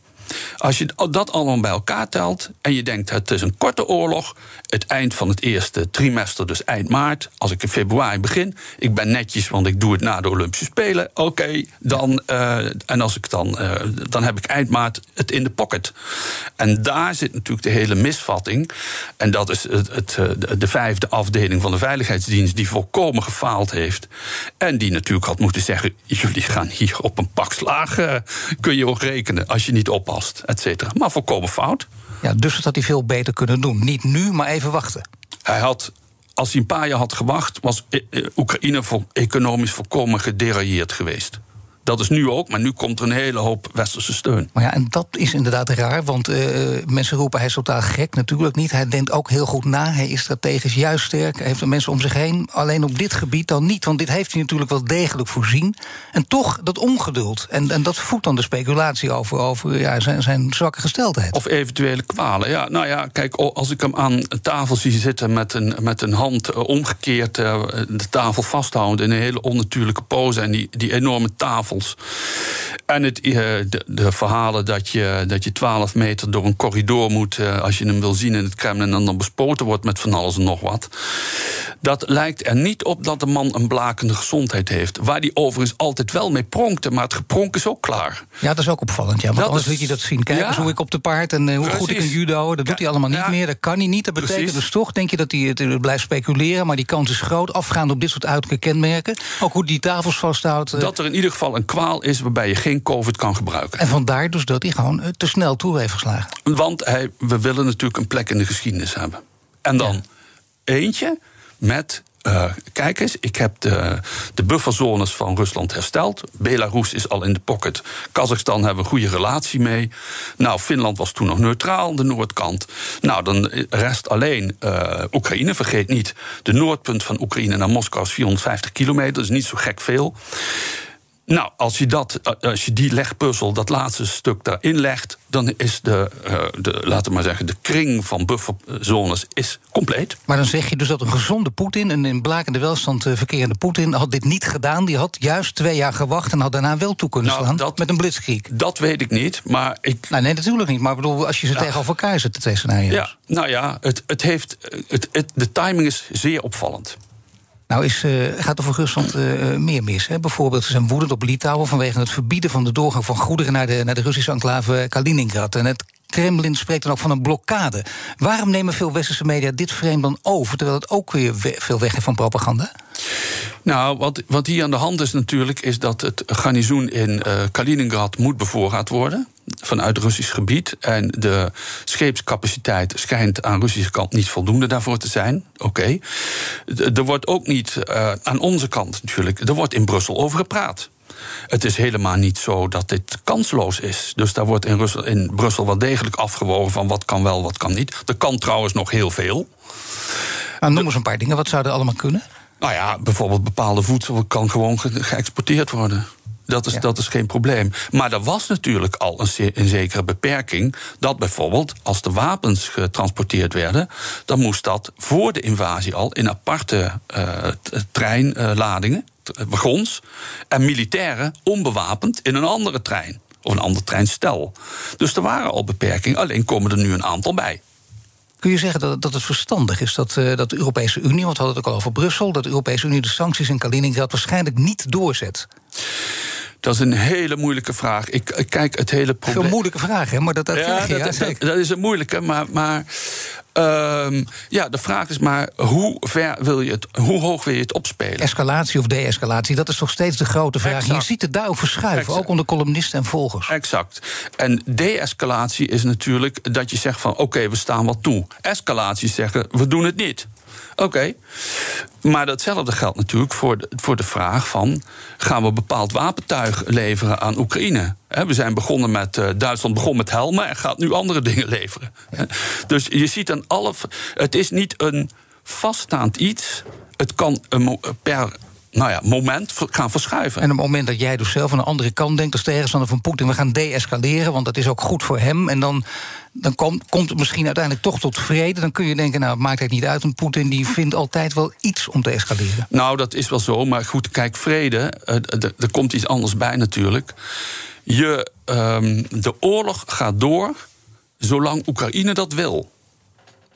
Als je dat allemaal bij elkaar telt en je denkt het is een korte oorlog, het eind van het eerste trimester, dus eind maart, als ik in februari begin, ik ben netjes, want ik doe het na de Olympische Spelen, oké, dan uh, en als ik dan, uh, dan heb ik eind maart het in de pocket. En daar zit natuurlijk de hele misvatting, en dat is het, het, eh, de vijfde afdeling van de Veiligheidsdienst die volkomen gefaald heeft en die natuurlijk had moeten zeggen, jullie gaan hier op een pak slagen, kun je ook rekenen als je niet oppast et cetera. Maar volkomen fout. Ja, dus dat had hij veel beter kunnen doen. Niet nu, maar even wachten. Hij had, als hij een paar jaar had gewacht, was Oekraïne economisch volkomen gederailleerd geweest. Dat is nu ook, maar nu komt er een hele hoop westerse steun. Maar ja, en dat is inderdaad raar, want uh, mensen roepen hij is totaal gek. Natuurlijk niet. Hij denkt ook heel goed na. Hij is strategisch juist sterk. Hij heeft de mensen om zich heen. Alleen op dit gebied dan niet, want dit heeft hij natuurlijk wel degelijk voorzien. En toch dat ongeduld. En, en dat voedt dan de speculatie over, over ja, zijn, zijn zwakke gesteldheid. Of eventuele kwalen. Ja, nou ja, kijk, als ik hem aan tafel zie zitten met een, met een hand eh, omgekeerd, uh, de tafel vasthouden in een hele onnatuurlijke pose en die, die enorme tafel en het, eh, de, de, verhalen dat je, dat je 12 meter door een corridor moet eh, als je hem wil zien in het Kremlin en dan bespoten wordt met van alles en nog wat. Dat lijkt er niet op dat de man een blakende gezondheid heeft. Waar die overigens altijd wel mee pronkte, maar het gepronk is ook klaar. Ja, dat is ook opvallend. Ja, want dat anders is, je dat zien. Kijk eens hoe ik op de paard en uh, hoe goed ik in judo. Dat doet hij allemaal niet meer. Dat kan hij niet. Dat betekent Precies. dus toch, denk je, dat hij het blijft speculeren. Maar die kans is groot. Afgaand op dit soort uiterlijke kenmerken. Ook hoe die tafels vasthoudt. Dat er in ieder geval een kwaal is waarbij je geen COVID kan gebruiken. En vandaar dus dat hij gewoon te snel toe heeft geslagen. Want hij, we willen natuurlijk een plek in de geschiedenis hebben. En dan ja. eentje met uh, kijk eens, ik heb de, de bufferzones van Rusland hersteld. Belarus is al in de pocket. Kazachstan hebben we een goede relatie mee. Nou, Finland was toen nog neutraal, de noordkant. Nou, dan rest alleen uh, Oekraïne. Vergeet niet, de noordpunt van Oekraïne naar Moskou is 450 kilometer. Is niet zo gek veel. Nou, als je, dat, eh, als je die legpuzzel, dat laatste stuk daarin legt, dan is de, uh, de, laten we maar zeggen, de kring van bufferzones is compleet. Maar dan zeg je dus dat een gezonde Poetin, een in blakende welstand uh, verkerende Poetin, had dit niet gedaan. Die had juist twee jaar gewacht en had daarna wel toe kunnen nou, slaan dat, met een blitzkrieg. Dat weet ik niet, maar ik. Nou, nee, natuurlijk niet. Maar bedoel, als je ze ja. tegenover elkaar zet, de twee scenario's. Ja, nou ja, het, het heeft, het, het, de timing is zeer opvallend. Nou is, uh, gaat er voor Rusland uh, meer mis. Hè? Bijvoorbeeld, ze zijn woedend op Litouwen vanwege het verbieden van de doorgang van goederen naar de, naar de Russische enclave Kaliningrad. En het Kremlin spreekt dan ook van een blokkade. Waarom nemen veel westerse media dit frame dan over, terwijl het ook weer veel weg heeft van propaganda? Nou, wat, wat hier aan de hand is natuurlijk, is dat het garnizoen in Kaliningrad moet bevoorraad worden vanuit Russisch gebied. En de scheepscapaciteit schijnt aan Russische kant niet voldoende daarvoor te zijn. Oké. Okay. Er wordt ook niet uh, aan onze kant natuurlijk, er wordt in Brussel over gepraat. Het is helemaal niet zo dat dit kansloos is. Dus daar wordt in, Russel, in Brussel wel degelijk afgewogen van wat kan wel, wat kan niet. Er kan trouwens nog heel veel. Nou, noem eens een paar dingen. Wat zou er allemaal kunnen? Nou ja, bijvoorbeeld bepaalde voedsel kan gewoon ge geëxporteerd worden. Dat is, ja. dat is geen probleem. Maar er was natuurlijk al een, een, zekere beperking. Dat bijvoorbeeld, als de wapens getransporteerd werden. dan moest dat voor de invasie al in aparte uh, treinladingen, uh, wagons. en militairen onbewapend in een andere trein. Of een ander treinstel. Dus er waren al beperkingen, alleen komen er nu een aantal bij. Kun je zeggen dat, dat het verstandig is dat, uh, dat de Europese Unie, want we hadden het ook al over Brussel, dat de Europese Unie de sancties in Kaliningrad waarschijnlijk niet doorzet? Dat is een hele moeilijke vraag. Ik, ik kijk het hele probleem. Veel moeilijke vragen, hè? maar dat, dat, ja, je, dat, ja, dat, is een moeilijke, maar. maar ehm, ja, de vraag is maar hoe ver wil je het, hoe hoog wil je het opspelen? Escalatie of de-escalatie, dat is toch steeds de grote vraag. Exact. Je ziet het daar ook verschuiven, Exact. ook onder columnisten en volgers. Exact. En de-escalatie is natuurlijk dat je zegt van oké, we staan wat toe. Escalatie zeggen we doen het niet. Oké. Maar datzelfde geldt natuurlijk voor de, voor de vraag van... gaan we bepaald wapentuig leveren aan Oekraïne? We zijn begonnen met... eh, Duitsland begon met helmen en gaat nu andere *laughs* dingen leveren. Dus je ziet aan alle... Het is niet een vaststaand iets. Het kan per nou ja, moment gaan verschuiven. En op het moment dat jij dus zelf aan de andere kant denkt als tegenstander van Poetin, we gaan de-escaleren, want dat is ook goed voor hem. En dan, dan komt, komt het misschien uiteindelijk toch tot vrede. Dan kun je denken, nou, het maakt het niet uit. En Poetin die vindt altijd wel iets om te escaleren. Nou, dat is wel zo. Maar goed, kijk, vrede, eh, er komt iets anders bij natuurlijk. Je, ehm, de oorlog gaat door zolang Oekraïne dat wil.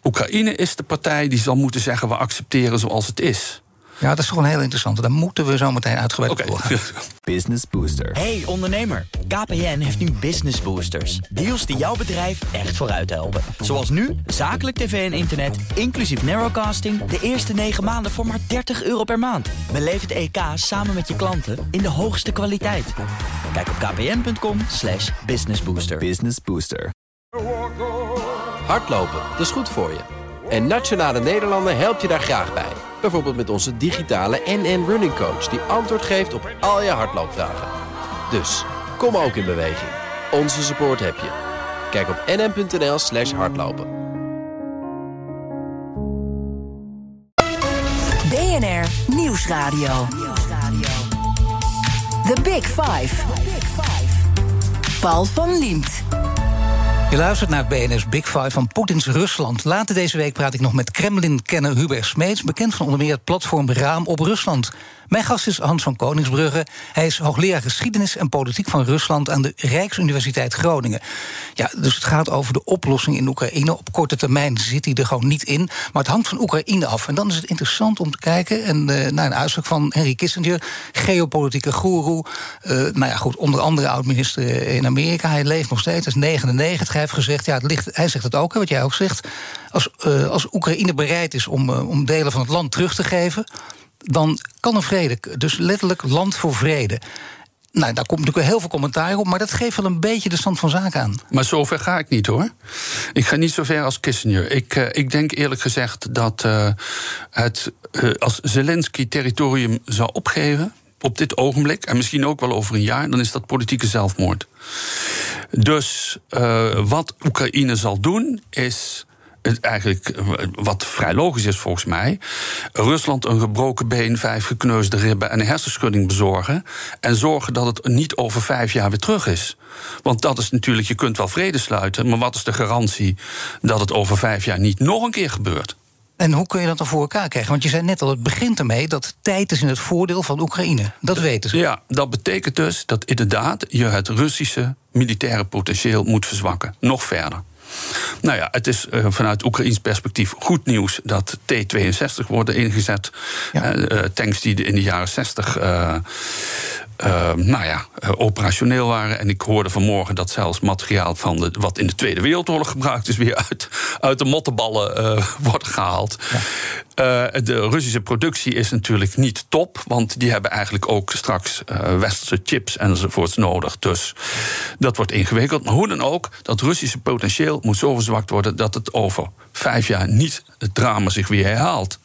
Oekraïne is de partij die zal moeten zeggen... we accepteren zoals het is. Ja, dat is toch een heel interessant. Daar moeten we zo meteen uitgebreid Oké. op doorgaan. *laughs* Business Booster. Hey ondernemer, KPN heeft nu Business Boosters. Deals die jouw bedrijf echt vooruit helpen. Zoals nu, zakelijk tv en internet, inclusief narrowcasting... de eerste 9 maanden voor maar 30 euro per maand. Beleef het EK samen met je klanten in de hoogste kwaliteit. Kijk op kpn.com slash businessbooster. Business Booster. Hardlopen, dat is goed voor je. En Nationale Nederlanden helpt je daar graag bij. Bijvoorbeeld met onze digitale NN Running Coach... die antwoord geeft op al je hardloopvragen. Dus, kom ook in beweging. Onze support heb je. Kijk op nn.nl slash hardlopen. BNR Nieuwsradio. The Big Five. Paul van Liemt. Je luistert naar BNS Big Five van Poetins Rusland. Later deze week praat ik nog met Kremlin-kenner Hubert Smeets... bekend van onder meer het platform Raam op Rusland. Mijn gast is Hans van Koningsbrugge. Hij is hoogleraar geschiedenis en politiek van Rusland... aan de Rijksuniversiteit Groningen. Ja, dus het gaat over de oplossing in Oekraïne. Op korte termijn zit hij er gewoon niet in. Maar het hangt van Oekraïne af. En dan is het interessant om te kijken... en eh, naar een uitspraak van Henry Kissinger... geopolitieke goeroe. eh, nou ja, goed, onder andere oud-minister in Amerika. Hij leeft nog steeds, hij is 99. Heeft gezegd, ja, het ligt, hij zegt het ook, hè, wat jij ook zegt... als, eh, als Oekraïne bereid is om, eh, om delen van het land terug te geven... dan kan er vrede, dus letterlijk land voor vrede... Nou, daar komt natuurlijk heel veel commentaar op, maar dat geeft wel een beetje de stand van zaken aan. Maar zover ga ik niet hoor. Ik ga niet zo ver als Kissinger. Ik, eh, ik denk eerlijk gezegd dat het, als Zelensky territorium zou opgeven op dit ogenblik, en misschien ook wel over een jaar, dan is dat politieke zelfmoord. Dus eh, wat Oekraïne zal doen, is eigenlijk eh, wat vrij logisch is volgens mij. Rusland een gebroken been, vijf gekneusde ribben en een hersenschudding bezorgen. En zorgen dat het niet over vijf jaar weer terug is. Want dat is natuurlijk, je kunt wel vrede sluiten, maar wat is de garantie dat het over vijf jaar niet nog een keer gebeurt? En hoe kun je dat dan voor elkaar krijgen? Want je zei net al, het begint ermee dat tijd is in het voordeel van Oekraïne. Dat weten ze. Ja, dat betekent dus dat inderdaad je het Russische militaire potentieel moet verzwakken. Nog verder. Nou ja, het is uh, vanuit Oekraïns perspectief goed nieuws dat T-62 worden ingezet. Ja. Uh, tanks die in de jaren 60 uh, nou ja, operationeel waren. En ik hoorde vanmorgen dat zelfs materiaal van de, wat in de Tweede Wereldoorlog gebruikt is, weer uit, uit de mottenballen *laughs* wordt gehaald. Ja. de Russische productie is natuurlijk niet top, want die hebben eigenlijk ook straks westerse chips enzovoorts nodig. Dus dat wordt ingewikkeld. Maar hoe dan ook, dat Russische potentieel moet zo verzwakt worden dat het over vijf jaar niet het drama zich weer herhaalt.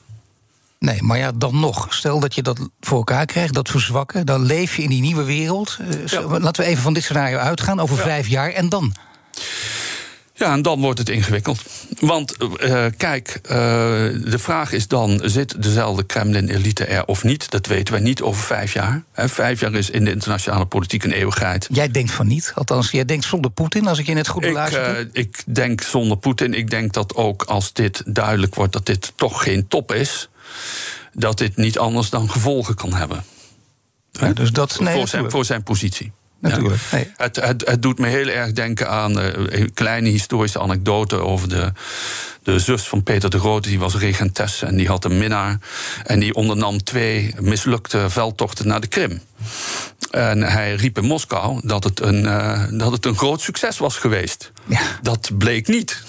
Nee, maar ja, dan nog. Stel dat je dat voor elkaar krijgt, dat verzwakken. Dan leef je in die nieuwe wereld. Ja. Laten we even van dit scenario uitgaan, over ja. vijf jaar. En dan? Ja, en dan wordt het ingewikkeld. Want uh, kijk, uh, de vraag is dan: zit dezelfde Kremlin-elite er of niet? Dat weten wij niet over vijf jaar. He, vijf jaar is in de internationale politiek een eeuwigheid. Jij denkt van niet. Althans, jij denkt zonder Poetin, als ik je net goed beluister. Uh, ik denk zonder Poetin. Ik denk dat ook als dit duidelijk wordt dat dit toch geen top is, dat dit niet anders dan gevolgen kan hebben. Ja, dus dat, nee, voor, zijn, voor zijn positie. Natuurlijk. Ja. Nee. Het, het, het, doet me heel erg denken aan uh, een kleine historische anekdote over de, de zus van Peter de Grote. Die was regentes en die had een minnaar. En die ondernam twee mislukte veldtochten naar de Krim. En hij riep in Moskou dat het een, uh, dat het een groot succes was geweest. Ja. Dat bleek niet.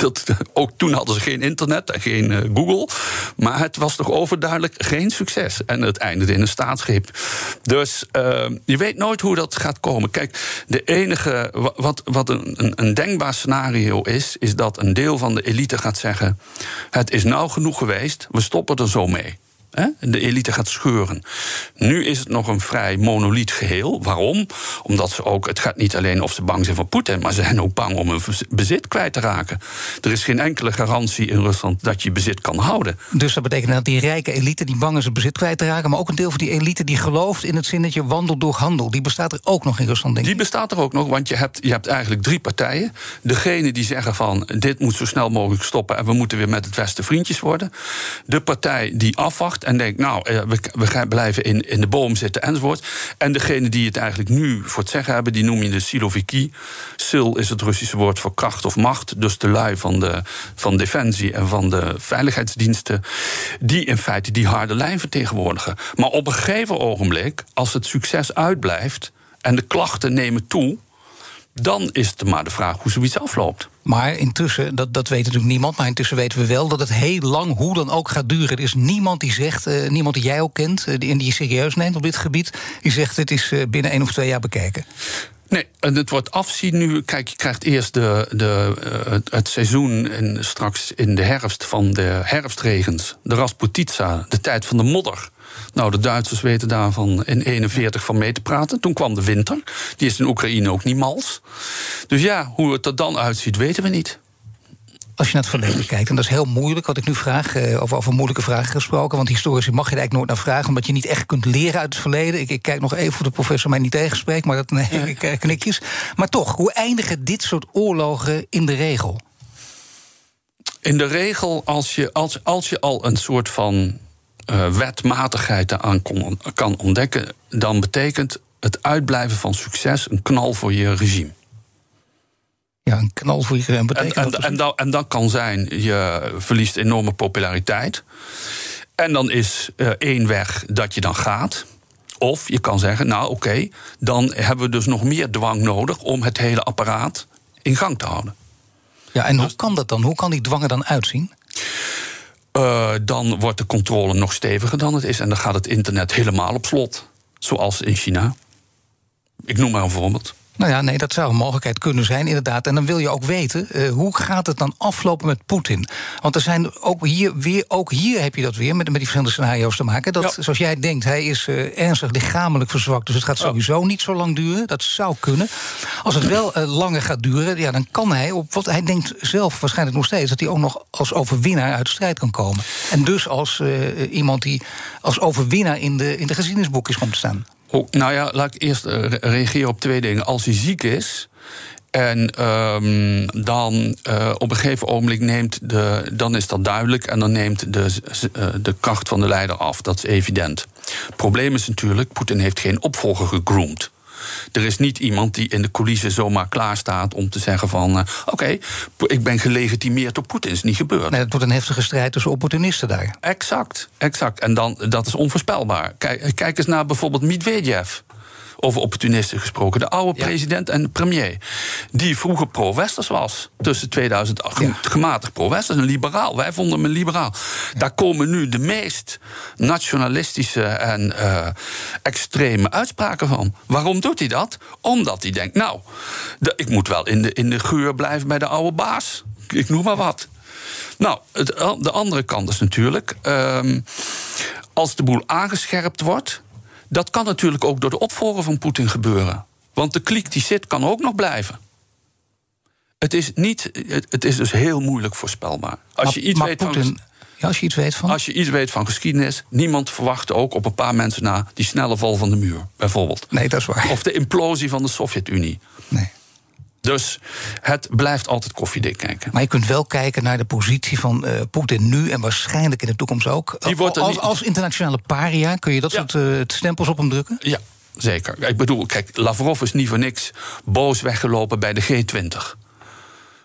*laughs* Ook toen hadden ze geen internet en geen uh, Google. Maar het was toch overduidelijk geen succes. En het eindigde in een staatsgreep. Dus uh, je weet nooit hoe dat gaat komen. Kijk, de enige. Wat, wat een, een, een denkbaar scenario is. Is dat een deel van de elite gaat zeggen: Het is nou genoeg geweest, we stoppen er zo mee de elite gaat scheuren. Nu is het nog een vrij monoliet geheel. Waarom? Omdat ze ook, het gaat niet alleen of ze bang zijn voor Poetin, maar ze zijn ook bang om hun bezit kwijt te raken. Er is geen enkele garantie in Rusland dat je bezit kan houden. Dus dat betekent dat die rijke elite die bang is het bezit kwijt te raken, maar ook een deel van die elite die gelooft in het zinnetje wandel door handel, die bestaat er ook nog in Rusland, denk ik. Die bestaat er ook nog, want je hebt, je hebt eigenlijk drie partijen. Degene die zeggen van dit moet zo snel mogelijk stoppen en we moeten weer met het Westen vriendjes worden. De partij die afwacht en denkt, nou, eh, we, we blijven in, in de boom zitten enzovoort. En degene die het eigenlijk nu voor het zeggen hebben, die noem je de siloviki. Sil is het Russische woord voor kracht of macht. Dus de lui van, de, van defensie en van de veiligheidsdiensten. Die in feite die harde lijn vertegenwoordigen. Maar op een gegeven ogenblik, als het succes uitblijft en de klachten nemen toe dan is het maar de vraag hoe zoiets afloopt. Maar intussen, dat, dat weet natuurlijk niemand, maar intussen weten we wel dat het heel lang, hoe dan ook, gaat duren. Er is niemand die zegt, uh, niemand die jij ook kent, uh, die, die je serieus neemt op dit gebied, die zegt het is uh, binnen één of twee jaar bekijken. Nee, en het wordt afzien nu. Kijk, je krijgt eerst de, de, het, het seizoen en straks in de herfst van de herfstregens. De Rasputitsa, de tijd van de modder. Nou, de Duitsers weten daarvan in 41 van mee te praten. Toen kwam de winter. Die is in Oekraïne ook niet mals. Dus ja, hoe het er dan uitziet, weten we niet. Als je naar het verleden kijkt, en dat is heel moeilijk wat ik nu vraag, eh, over, over moeilijke vragen gesproken, want historici mag je er eigenlijk nooit naar vragen, omdat je niet echt kunt leren uit het verleden. Ik, ik kijk nog even of de professor mij niet tegenspreekt, maar dat nee, ik krijg knikjes. Maar toch, hoe eindigen dit soort oorlogen in de regel? In de regel, als je, als, als je al een soort van uh, wetmatigheid eraan kan ontdekken, dan betekent het uitblijven van succes een knal voor je regime. Ja, een knal voor je regime betekent en, en, en, dan, en dat kan zijn, je verliest enorme populariteit. En dan is uh, één weg dat je dan gaat. Of je kan zeggen, nou oké, dan hebben we dus nog meer dwang nodig om het hele apparaat in gang te houden. Ja, en hoe dus- kan dat dan? Hoe kan die dwang er dan uitzien? Uh, dan wordt de controle nog steviger dan het is. En dan gaat het internet helemaal op slot. Zoals in China. Ik noem maar een voorbeeld. Nou ja, nee, dat zou een mogelijkheid kunnen zijn, inderdaad. En dan wil je ook weten, uh, hoe gaat het dan aflopen met Poetin? Want er zijn ook hier weer, ook hier heb je dat weer met, met die verschillende scenario's te maken. Dat, zoals jij denkt, hij is uh, ernstig lichamelijk verzwakt. Dus het gaat sowieso niet zo lang duren. Dat zou kunnen. Als het wel uh, langer gaat duren, ja, dan kan hij op wat hij denkt zelf waarschijnlijk nog steeds, dat hij ook nog als overwinnaar uit de strijd kan komen. En dus als iemand die als overwinnaar in de, in de geschiedenisboekjes komt te staan. Oh, nou ja, laat ik eerst uh, reageren op twee dingen. Als hij ziek is. En um, dan uh, op een gegeven ogenblik neemt de. Dan is dat duidelijk. En dan neemt de, uh, de kracht van de leider af. Dat is evident. Het probleem is natuurlijk. Poetin heeft geen opvolger gegroomd. Er is niet iemand die in de coulissen zomaar klaar staat om te zeggen van... Uh, oké, ik ben gelegitimeerd door Poetin. is niet gebeurd. Nee, het wordt een heftige strijd tussen opportunisten daar. Exact, exact. En dan, dat is onvoorspelbaar. Kijk, kijk eens naar bijvoorbeeld Medvedev over opportunisten gesproken. De oude president en de premier. Die vroeger pro-westers was. Tussen 2008. Ja. Gematigd pro-westers. Een liberaal. Wij vonden hem een liberaal. Daar komen nu de meest nationalistische en uh, extreme uitspraken van. Waarom doet hij dat? Omdat hij denkt, nou, de, ik moet wel in de, in de geur blijven bij de oude baas. Ik noem maar wat. Nou, het, de andere kant is natuurlijk. Um, als de boel aangescherpt wordt dat kan natuurlijk ook door de opvolger van Poetin gebeuren. Want de kliek die zit, kan ook nog blijven. Het is, niet, het is dus heel moeilijk voorspelbaar. Als je iets weet van. Ja, als je iets weet van. Als je iets weet van geschiedenis, niemand verwacht ook op een paar mensen na die snelle val van de muur, bijvoorbeeld. Nee, dat is waar. Of de implosie van de Sovjet-Unie. Nee. Dus het blijft altijd koffiedik kijken. Maar je kunt wel kijken naar de positie van uh, Poetin nu en waarschijnlijk in de toekomst ook. Die wordt als, als internationale paria kun je dat soort uh, stempels op hem drukken? Ja, zeker. Ik bedoel, kijk, Lavrov is niet voor niks boos weggelopen bij de G20.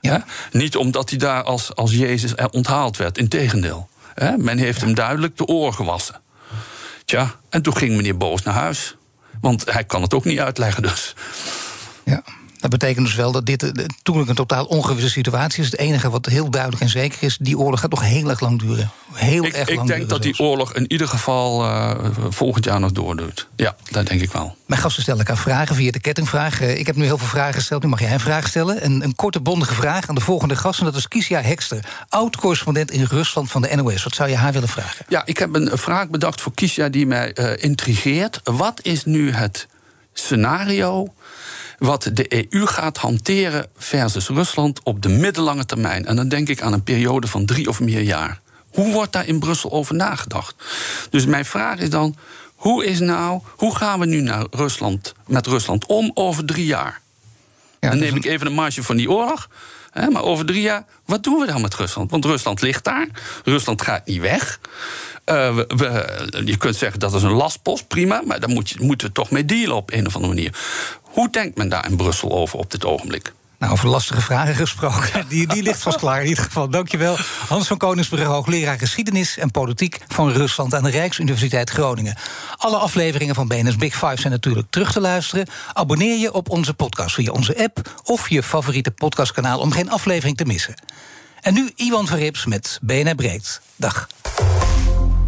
Ja? Niet omdat hij daar als, als Jezus onthaald werd, integendeel. Men heeft hem duidelijk de oren gewassen. Tja, en toen ging meneer Boos naar huis. Want hij kan het ook niet uitleggen, dus. Ja. Dat betekent dus wel dat dit eh, toen een totaal ongewisse situatie is. Het enige wat heel duidelijk en zeker is, die oorlog gaat nog heel erg lang duren. Heel ik, erg ik lang denk duren dat die oorlog in ieder geval uh, volgend jaar nog doorduurt. Ja, dat denk ik wel. Mijn gasten stellen elkaar vragen via de kettingvraag. Uh, ik heb nu heel veel vragen gesteld, nu mag jij een vraag stellen. Een, een korte, bondige vraag aan de volgende gast. En dat is Kisia Hekster, oud-correspondent in Rusland van de NOS. Wat zou je haar willen vragen? Ja, ik heb een vraag bedacht voor Kisia die mij uh, intrigeert. Wat is nu het scenario wat de EU gaat hanteren versus Rusland op de middellange termijn. En dan denk ik aan een periode van drie of meer jaar. Hoe wordt daar in Brussel over nagedacht? Dus mijn vraag is dan: hoe, is nou, hoe gaan we nu naar Rusland, met Rusland om over drie jaar? Ja, dan neem ik even een marge van die oorlog. Hè, maar over drie jaar, wat doen we dan met Rusland? Want Rusland ligt daar. Rusland gaat niet weg. Uh, we, we, je kunt zeggen dat is een lastpost, prima. Maar daar moet je, moeten we toch mee dealen op een of andere manier. Hoe denkt men daar in Brussel over op dit ogenblik? Nou, over lastige vragen gesproken. *laughs* Die, die ligt vast klaar in ieder geval. Dankjewel. Hans van Koningsbrug, hoogleraar geschiedenis en politiek van Rusland aan de Rijksuniversiteit Groningen. Alle afleveringen van BNS Big Five zijn natuurlijk terug te luisteren. Abonneer je op onze podcast via onze app of je favoriete podcastkanaal om geen aflevering te missen. En nu Iwan Verrips met BNR Breekt. Dag.